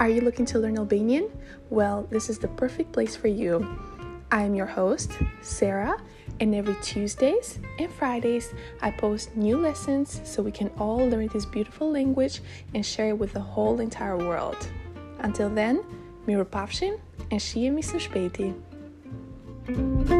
Are you looking to learn Albanian? Well, this is the perfect place for you. I am your host, Sara, and every Tuesdays and Fridays I post new lessons so we can all learn this beautiful language and share it with the whole entire world. Until then, Mirupafshim and Shihemi së shpejti.